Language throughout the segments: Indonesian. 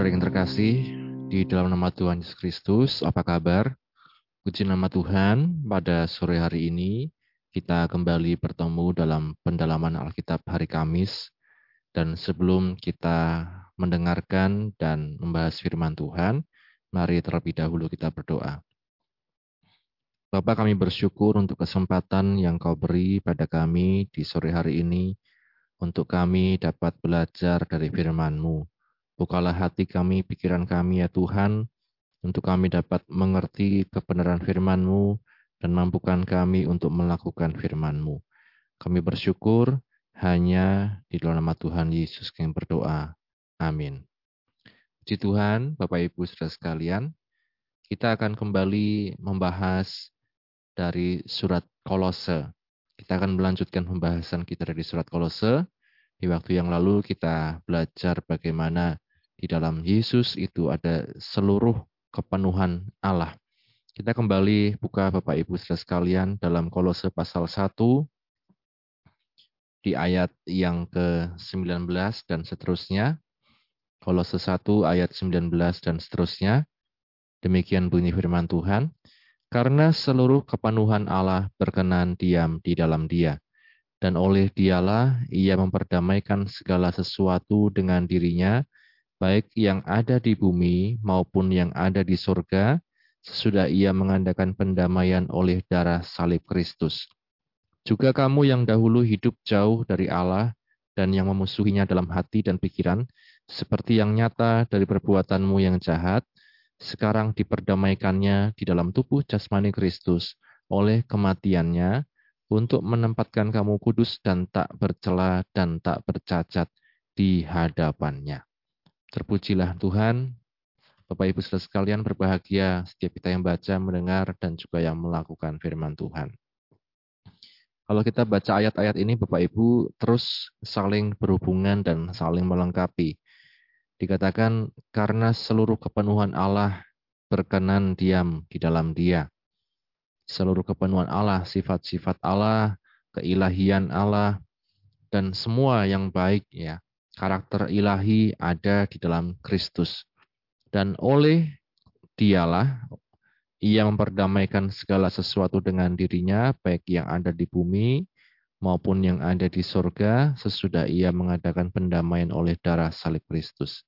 Ibu, sering terkasih di dalam nama Tuhan Yesus Kristus, apa kabar? Puji nama Tuhan, pada sore hari ini kita kembali bertemu dalam pendalaman Alkitab hari Kamis. Dan sebelum kita mendengarkan dan membahas firman Tuhan, mari terlebih dahulu kita berdoa. Bapak kami bersyukur untuk kesempatan yang kau beri pada kami di sore hari ini, untuk kami dapat belajar dari firman-Mu. Bukalah hati kami, pikiran kami ya Tuhan, untuk kami dapat mengerti kebenaran firman-Mu dan mampukan kami untuk melakukan firman-Mu. Kami bersyukur hanya di dalam nama Tuhan Yesus kami berdoa. Amin. Puji Tuhan, Bapak Ibu saudara sekalian, kita akan kembali membahas dari surat Kolose. Kita akan melanjutkan pembahasan kita dari surat Kolose. Di waktu yang lalu kita belajar bagaimana di dalam Yesus itu ada seluruh kepenuhan Allah. Kita kembali buka Bapak Ibu saudara sekalian dalam Kolose pasal 1 di ayat yang ke-19 dan seterusnya. Kolose 1 ayat 19 dan seterusnya. Demikian bunyi firman Tuhan. Karena seluruh kepenuhan Allah berkenan diam di dalam dia. Dan oleh dialah ia memperdamaikan segala sesuatu dengan dirinya, baik yang ada di bumi maupun yang ada di surga, sesudah ia mengadakan pendamaian oleh darah salib Kristus. Juga kamu yang dahulu hidup jauh dari Allah dan yang memusuhinya dalam hati dan pikiran, seperti yang nyata dari perbuatanmu yang jahat, sekarang diperdamaikannya di dalam tubuh jasmani Kristus oleh kematiannya, untuk menempatkan kamu kudus dan tak bercela dan tak bercacat di hadapannya. Terpujilah Tuhan. Bapak Ibu saudara sekalian berbahagia setiap kita yang baca, mendengar, dan juga yang melakukan firman Tuhan. Kalau kita baca ayat-ayat ini, Bapak Ibu terus saling berhubungan dan saling melengkapi. Dikatakan karena seluruh kepenuhan Allah berkenan diam di dalam dia. Seluruh kepenuhan Allah, sifat-sifat Allah, keilahian Allah, dan semua yang baik ya karakter ilahi ada di dalam Kristus. Dan oleh dialah ia memperdamaikan segala sesuatu dengan dirinya, baik yang ada di bumi maupun yang ada di sorga, sesudah ia mengadakan pendamaian oleh darah salib Kristus.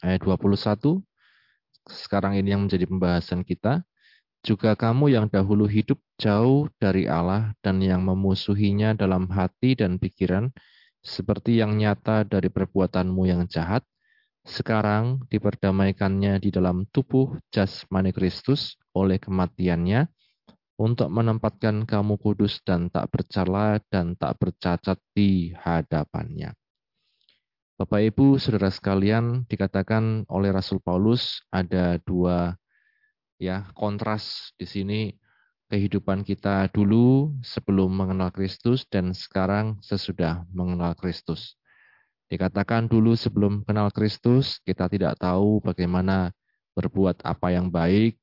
Ayat 21, sekarang ini yang menjadi pembahasan kita. Juga kamu yang dahulu hidup jauh dari Allah dan yang memusuhinya dalam hati dan pikiran, seperti yang nyata dari perbuatanmu yang jahat, sekarang diperdamaikannya di dalam tubuh jasmani Kristus oleh kematiannya, untuk menempatkan kamu kudus dan tak bercela dan tak bercacat di hadapannya. Bapak Ibu, saudara sekalian, dikatakan oleh Rasul Paulus ada dua ya kontras di sini kehidupan kita dulu sebelum mengenal Kristus dan sekarang sesudah mengenal Kristus. Dikatakan dulu sebelum kenal Kristus, kita tidak tahu bagaimana berbuat apa yang baik.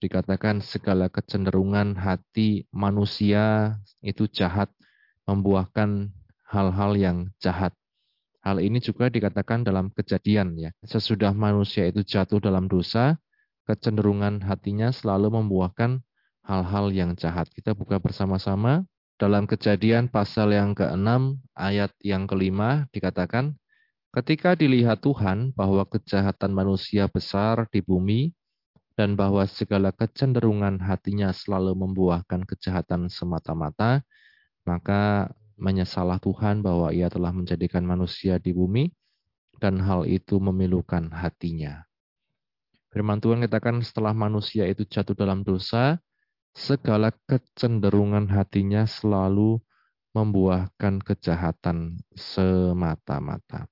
Dikatakan segala kecenderungan hati manusia itu jahat, membuahkan hal-hal yang jahat. Hal ini juga dikatakan dalam kejadian ya. Sesudah manusia itu jatuh dalam dosa, kecenderungan hatinya selalu membuahkan hal-hal yang jahat. Kita buka bersama-sama dalam kejadian pasal yang ke-6 ayat yang kelima dikatakan, Ketika dilihat Tuhan bahwa kejahatan manusia besar di bumi dan bahwa segala kecenderungan hatinya selalu membuahkan kejahatan semata-mata, maka menyesalah Tuhan bahwa ia telah menjadikan manusia di bumi dan hal itu memilukan hatinya. Firman Tuhan katakan setelah manusia itu jatuh dalam dosa, segala kecenderungan hatinya selalu membuahkan kejahatan semata-mata.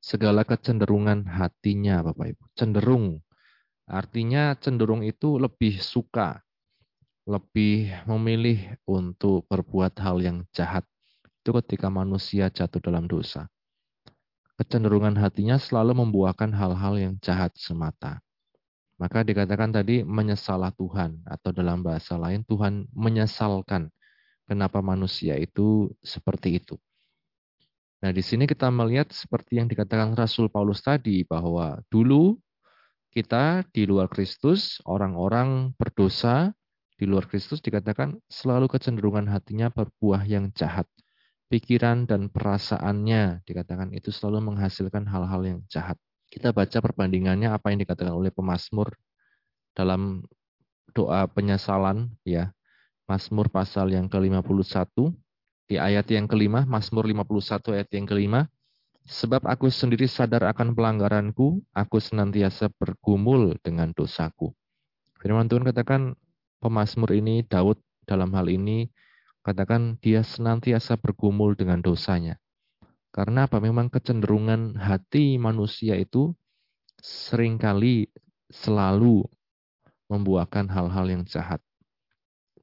Segala kecenderungan hatinya, Bapak Ibu. Cenderung. Artinya cenderung itu lebih suka, lebih memilih untuk berbuat hal yang jahat. Itu ketika manusia jatuh dalam dosa. Kecenderungan hatinya selalu membuahkan hal-hal yang jahat semata. Maka dikatakan tadi menyesalah Tuhan atau dalam bahasa lain Tuhan menyesalkan kenapa manusia itu seperti itu. Nah, di sini kita melihat seperti yang dikatakan Rasul Paulus tadi bahwa dulu kita di luar Kristus, orang-orang berdosa di luar Kristus dikatakan selalu kecenderungan hatinya berbuah yang jahat. Pikiran dan perasaannya dikatakan itu selalu menghasilkan hal-hal yang jahat. Kita baca perbandingannya apa yang dikatakan oleh pemazmur dalam doa penyesalan ya. Mazmur pasal yang ke-51 di ayat yang kelima, Mazmur 51 ayat yang kelima, Sebab aku sendiri sadar akan pelanggaranku, aku senantiasa bergumul dengan dosaku. Firman Tuhan katakan, pemazmur ini, Daud dalam hal ini, katakan dia senantiasa bergumul dengan dosanya. Karena apa? Memang kecenderungan hati manusia itu sering kali selalu membuahkan hal-hal yang jahat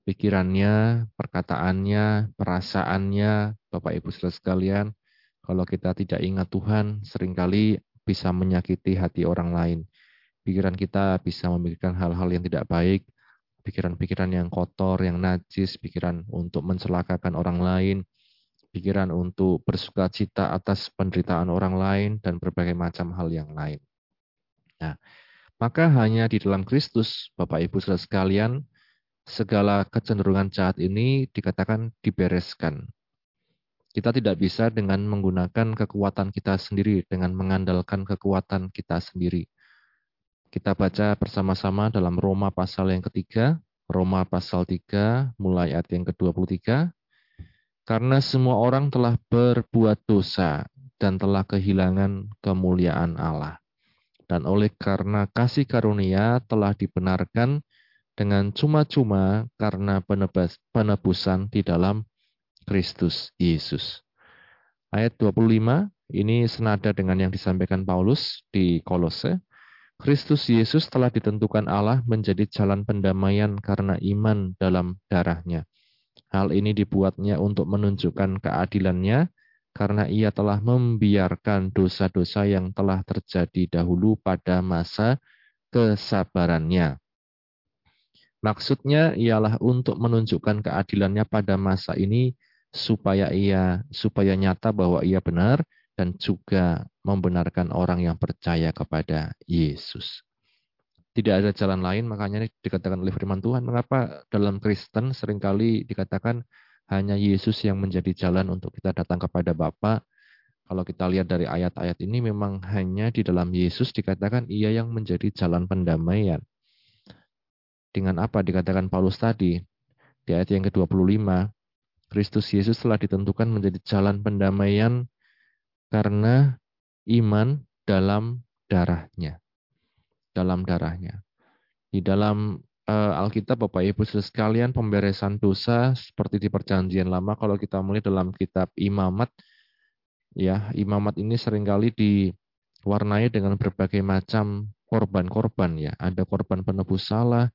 pikirannya, perkataannya, perasaannya, Bapak Ibu Saudara sekalian, kalau kita tidak ingat Tuhan, sering kali bisa menyakiti hati orang lain. Pikiran kita bisa memikirkan hal-hal yang tidak baik, pikiran-pikiran yang kotor, yang najis, pikiran untuk mencelakakan orang lain, pikiran untuk bersuka cita atas penderitaan orang lain, dan berbagai macam hal yang lain. Nah, maka hanya di dalam Kristus, Bapak Ibu Saudara sekalian, segala kecenderungan jahat ini dikatakan dibereskan. Kita tidak bisa dengan menggunakan kekuatan kita sendiri, dengan mengandalkan kekuatan kita sendiri. Kita baca bersama-sama dalam Roma pasal yang ketiga, Roma pasal 3, mulai ayat yang ke-23. Karena semua orang telah berbuat dosa dan telah kehilangan kemuliaan Allah. Dan oleh karena kasih karunia telah dibenarkan dengan cuma-cuma karena penebusan di dalam Kristus Yesus. Ayat 25 ini senada dengan yang disampaikan Paulus di Kolose. Kristus Yesus telah ditentukan Allah menjadi jalan pendamaian karena iman dalam darahnya. Hal ini dibuatnya untuk menunjukkan keadilannya karena ia telah membiarkan dosa-dosa yang telah terjadi dahulu pada masa kesabarannya. Maksudnya ialah untuk menunjukkan keadilannya pada masa ini supaya ia supaya nyata bahwa ia benar dan juga membenarkan orang yang percaya kepada Yesus. Tidak ada jalan lain, makanya dikatakan oleh firman Tuhan, mengapa dalam Kristen sering kali dikatakan hanya Yesus yang menjadi jalan untuk kita datang kepada Bapa. Kalau kita lihat dari ayat-ayat ini memang hanya di dalam Yesus dikatakan ia yang menjadi jalan pendamaian. Dengan apa dikatakan Paulus tadi? Di ayat yang ke-25 Kristus Yesus telah ditentukan menjadi jalan pendamaian karena iman dalam darahnya dalam darahnya di dalam uh, Alkitab Bapak Ibu sekalian pemberesan dosa seperti di perjanjian lama kalau kita mulai dalam kitab Imamat ya Imamat ini sering kali diwarnai dengan berbagai macam korban-korban ya ada korban penebus salah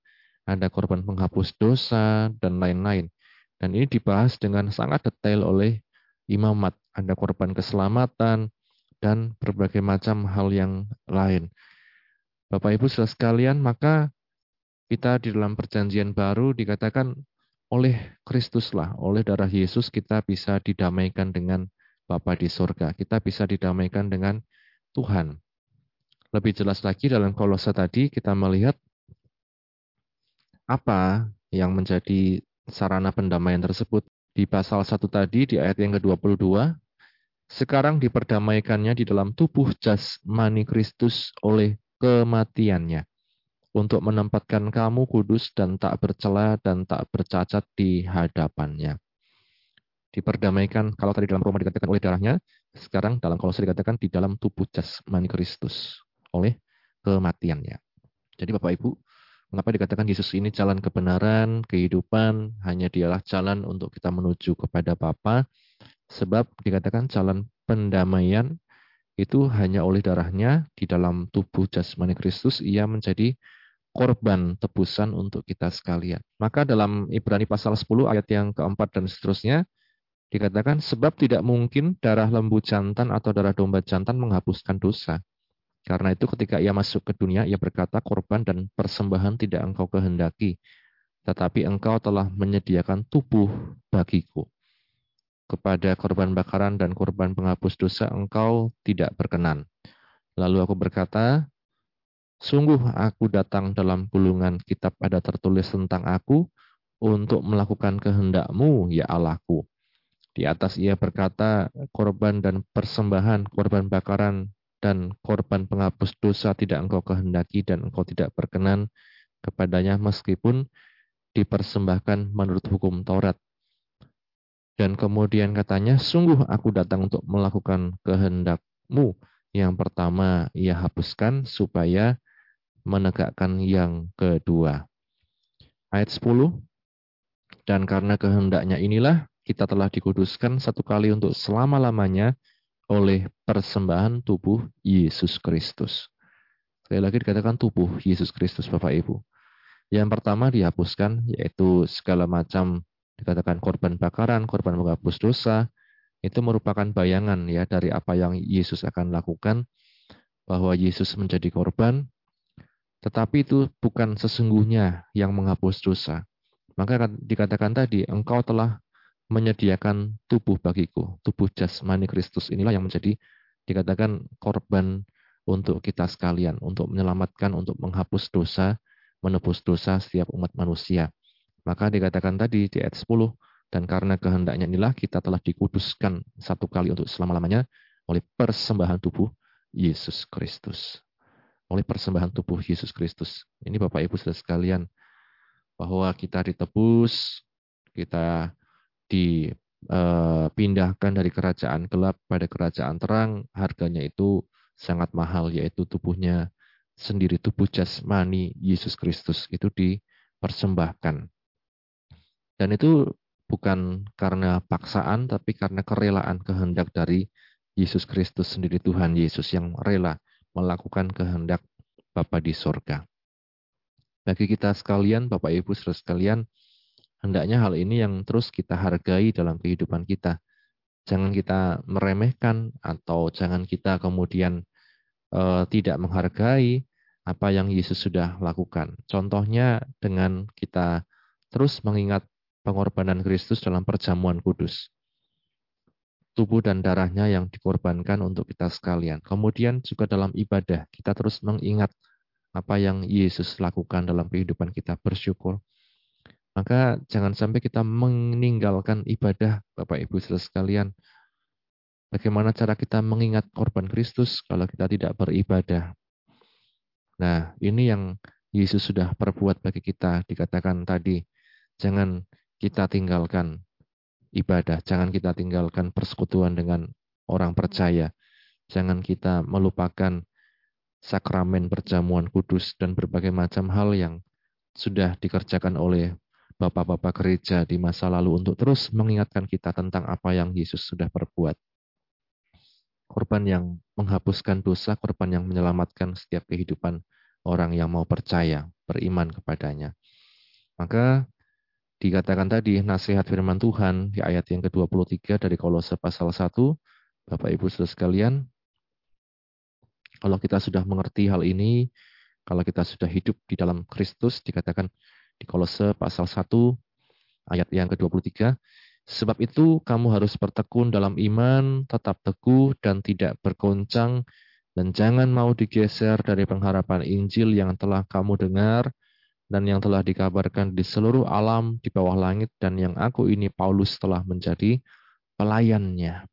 ada korban penghapus dosa, dan lain-lain. Dan ini dibahas dengan sangat detail oleh imamat. Ada korban keselamatan, dan berbagai macam hal yang lain. Bapak Ibu saudara sekalian, maka kita di dalam perjanjian baru dikatakan oleh Kristuslah, oleh darah Yesus kita bisa didamaikan dengan Bapa di surga. Kita bisa didamaikan dengan Tuhan. Lebih jelas lagi dalam kolose tadi kita melihat apa yang menjadi sarana pendamaian tersebut? Di pasal 1 tadi, di ayat yang ke-22, sekarang diperdamaikannya di dalam tubuh jasmani Kristus oleh kematiannya, untuk menempatkan kamu kudus dan tak bercela dan tak bercacat di hadapannya. Diperdamaikan, kalau tadi dalam Roma dikatakan oleh darahnya, sekarang dalam Kolose dikatakan di dalam tubuh jasmani Kristus oleh kematiannya. Jadi Bapak Ibu, Mengapa dikatakan Yesus ini jalan kebenaran, kehidupan, hanya dialah jalan untuk kita menuju kepada Bapa. Sebab dikatakan jalan pendamaian itu hanya oleh darahnya di dalam tubuh jasmani Kristus ia menjadi korban tebusan untuk kita sekalian. Maka dalam Ibrani pasal 10 ayat yang keempat dan seterusnya dikatakan sebab tidak mungkin darah lembu jantan atau darah domba jantan menghapuskan dosa. Karena itu ketika ia masuk ke dunia, ia berkata, korban dan persembahan tidak engkau kehendaki, tetapi engkau telah menyediakan tubuh bagiku. Kepada korban bakaran dan korban penghapus dosa engkau tidak berkenan. Lalu aku berkata, Sungguh aku datang dalam gulungan kitab ada tertulis tentang aku untuk melakukan kehendakmu, ya Allahku. Di atas ia berkata, korban dan persembahan, korban bakaran, dan korban penghapus dosa tidak engkau kehendaki dan engkau tidak berkenan kepadanya meskipun dipersembahkan menurut hukum Taurat. Dan kemudian katanya, sungguh aku datang untuk melakukan kehendakmu. Yang pertama ia hapuskan supaya menegakkan yang kedua. Ayat 10, dan karena kehendaknya inilah kita telah dikuduskan satu kali untuk selama-lamanya oleh persembahan tubuh Yesus Kristus. Sekali lagi dikatakan tubuh Yesus Kristus Bapak Ibu. Yang pertama dihapuskan yaitu segala macam dikatakan korban bakaran, korban menghapus dosa, itu merupakan bayangan ya dari apa yang Yesus akan lakukan bahwa Yesus menjadi korban tetapi itu bukan sesungguhnya yang menghapus dosa. Maka dikatakan tadi engkau telah menyediakan tubuh bagiku, tubuh jasmani Kristus inilah yang menjadi dikatakan korban untuk kita sekalian, untuk menyelamatkan, untuk menghapus dosa, menebus dosa setiap umat manusia. Maka dikatakan tadi di ayat 10, dan karena kehendaknya inilah kita telah dikuduskan satu kali untuk selama-lamanya oleh persembahan tubuh Yesus Kristus. Oleh persembahan tubuh Yesus Kristus. Ini Bapak Ibu saudara sekalian, bahwa kita ditebus, kita dipindahkan dari kerajaan gelap pada kerajaan terang, harganya itu sangat mahal, yaitu tubuhnya sendiri, tubuh jasmani Yesus Kristus itu dipersembahkan. Dan itu bukan karena paksaan, tapi karena kerelaan kehendak dari Yesus Kristus sendiri Tuhan Yesus yang rela melakukan kehendak Bapa di sorga. Bagi kita sekalian, Bapak Ibu saudara sekalian, hendaknya hal ini yang terus kita hargai dalam kehidupan kita. Jangan kita meremehkan atau jangan kita kemudian uh, tidak menghargai apa yang Yesus sudah lakukan. Contohnya dengan kita terus mengingat pengorbanan Kristus dalam perjamuan kudus. Tubuh dan darahnya yang dikorbankan untuk kita sekalian. Kemudian juga dalam ibadah, kita terus mengingat apa yang Yesus lakukan dalam kehidupan kita, bersyukur. Maka jangan sampai kita meninggalkan ibadah, Bapak Ibu saudara sekalian. Bagaimana cara kita mengingat korban Kristus kalau kita tidak beribadah? Nah, ini yang Yesus sudah perbuat bagi kita, dikatakan tadi. Jangan kita tinggalkan ibadah, jangan kita tinggalkan persekutuan dengan orang percaya. Jangan kita melupakan sakramen perjamuan kudus dan berbagai macam hal yang sudah dikerjakan oleh bapak-bapak gereja di masa lalu untuk terus mengingatkan kita tentang apa yang Yesus sudah perbuat. Korban yang menghapuskan dosa, korban yang menyelamatkan setiap kehidupan orang yang mau percaya, beriman kepadanya. Maka dikatakan tadi nasihat firman Tuhan di ayat yang ke-23 dari Kolose pasal 1, Bapak Ibu Saudara sekalian, kalau kita sudah mengerti hal ini, kalau kita sudah hidup di dalam Kristus, dikatakan di Kolose pasal 1, ayat yang ke-23, Sebab itu kamu harus bertekun dalam iman, tetap teguh dan tidak bergoncang, dan jangan mau digeser dari pengharapan Injil yang telah kamu dengar, dan yang telah dikabarkan di seluruh alam di bawah langit dan yang aku ini Paulus telah menjadi pelayannya.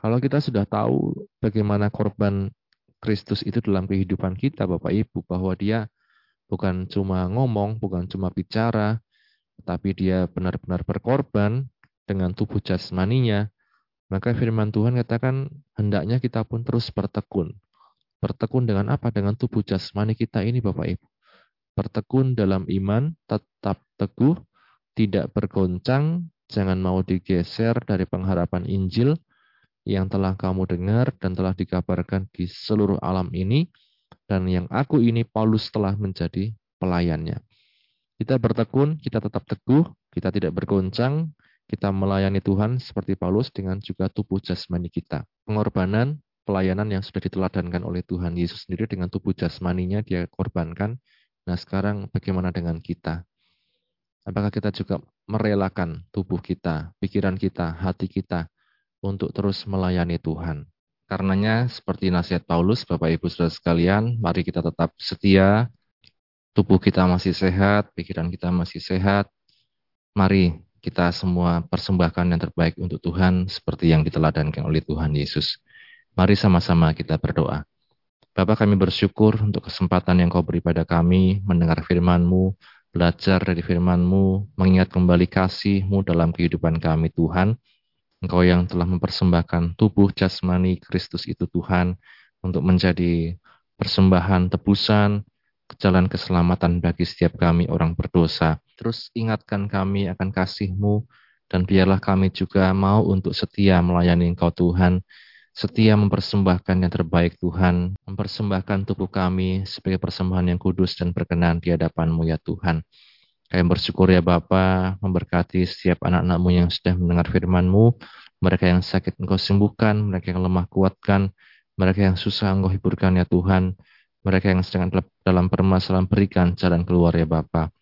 Kalau kita sudah tahu bagaimana korban Kristus itu dalam kehidupan kita Bapak Ibu bahwa dia bukan cuma ngomong, bukan cuma bicara, tapi dia benar-benar berkorban dengan tubuh jasmaninya, maka firman Tuhan katakan hendaknya kita pun terus bertekun. Bertekun dengan apa? Dengan tubuh jasmani kita ini Bapak Ibu bertekun dalam iman, tetap teguh, tidak bergoncang, jangan mau digeser dari pengharapan Injil yang telah kamu dengar dan telah dikabarkan di seluruh alam ini, dan yang aku ini Paulus telah menjadi pelayannya. Kita bertekun, kita tetap teguh, kita tidak bergoncang, kita melayani Tuhan seperti Paulus dengan juga tubuh jasmani kita. Pengorbanan, pelayanan yang sudah diteladankan oleh Tuhan Yesus sendiri dengan tubuh jasmaninya dia korbankan Nah sekarang bagaimana dengan kita? Apakah kita juga merelakan tubuh kita, pikiran kita, hati kita untuk terus melayani Tuhan? Karenanya, seperti nasihat Paulus, Bapak Ibu Saudara sekalian, mari kita tetap setia, tubuh kita masih sehat, pikiran kita masih sehat. Mari kita semua persembahkan yang terbaik untuk Tuhan seperti yang diteladankan oleh Tuhan Yesus. Mari sama-sama kita berdoa. Bapak kami bersyukur untuk kesempatan yang kau beri pada kami mendengar firman-Mu, belajar dari firman-Mu, mengingat kembali kasih-Mu dalam kehidupan kami Tuhan. Engkau yang telah mempersembahkan tubuh jasmani Kristus itu Tuhan untuk menjadi persembahan tebusan, jalan keselamatan bagi setiap kami orang berdosa. Terus ingatkan kami akan kasih-Mu dan biarlah kami juga mau untuk setia melayani Engkau Tuhan, setia mempersembahkan yang terbaik Tuhan, mempersembahkan tubuh kami sebagai persembahan yang kudus dan berkenan di hadapan-Mu ya Tuhan. Kami bersyukur ya Bapa, memberkati setiap anak-anakmu yang sudah mendengar firman-Mu, mereka yang sakit Engkau sembuhkan, mereka yang lemah kuatkan, mereka yang susah Engkau hiburkan ya Tuhan, mereka yang sedang dalam permasalahan berikan jalan keluar ya Bapa.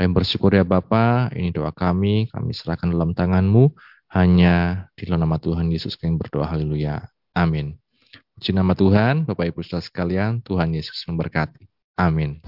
Kami bersyukur ya Bapa, ini doa kami, kami serahkan dalam tangan-Mu, hanya di dalam nama Tuhan Yesus kami berdoa haleluya. Amin. Puji nama Tuhan, Bapak Ibu Saudara sekalian, Tuhan Yesus memberkati. Amin.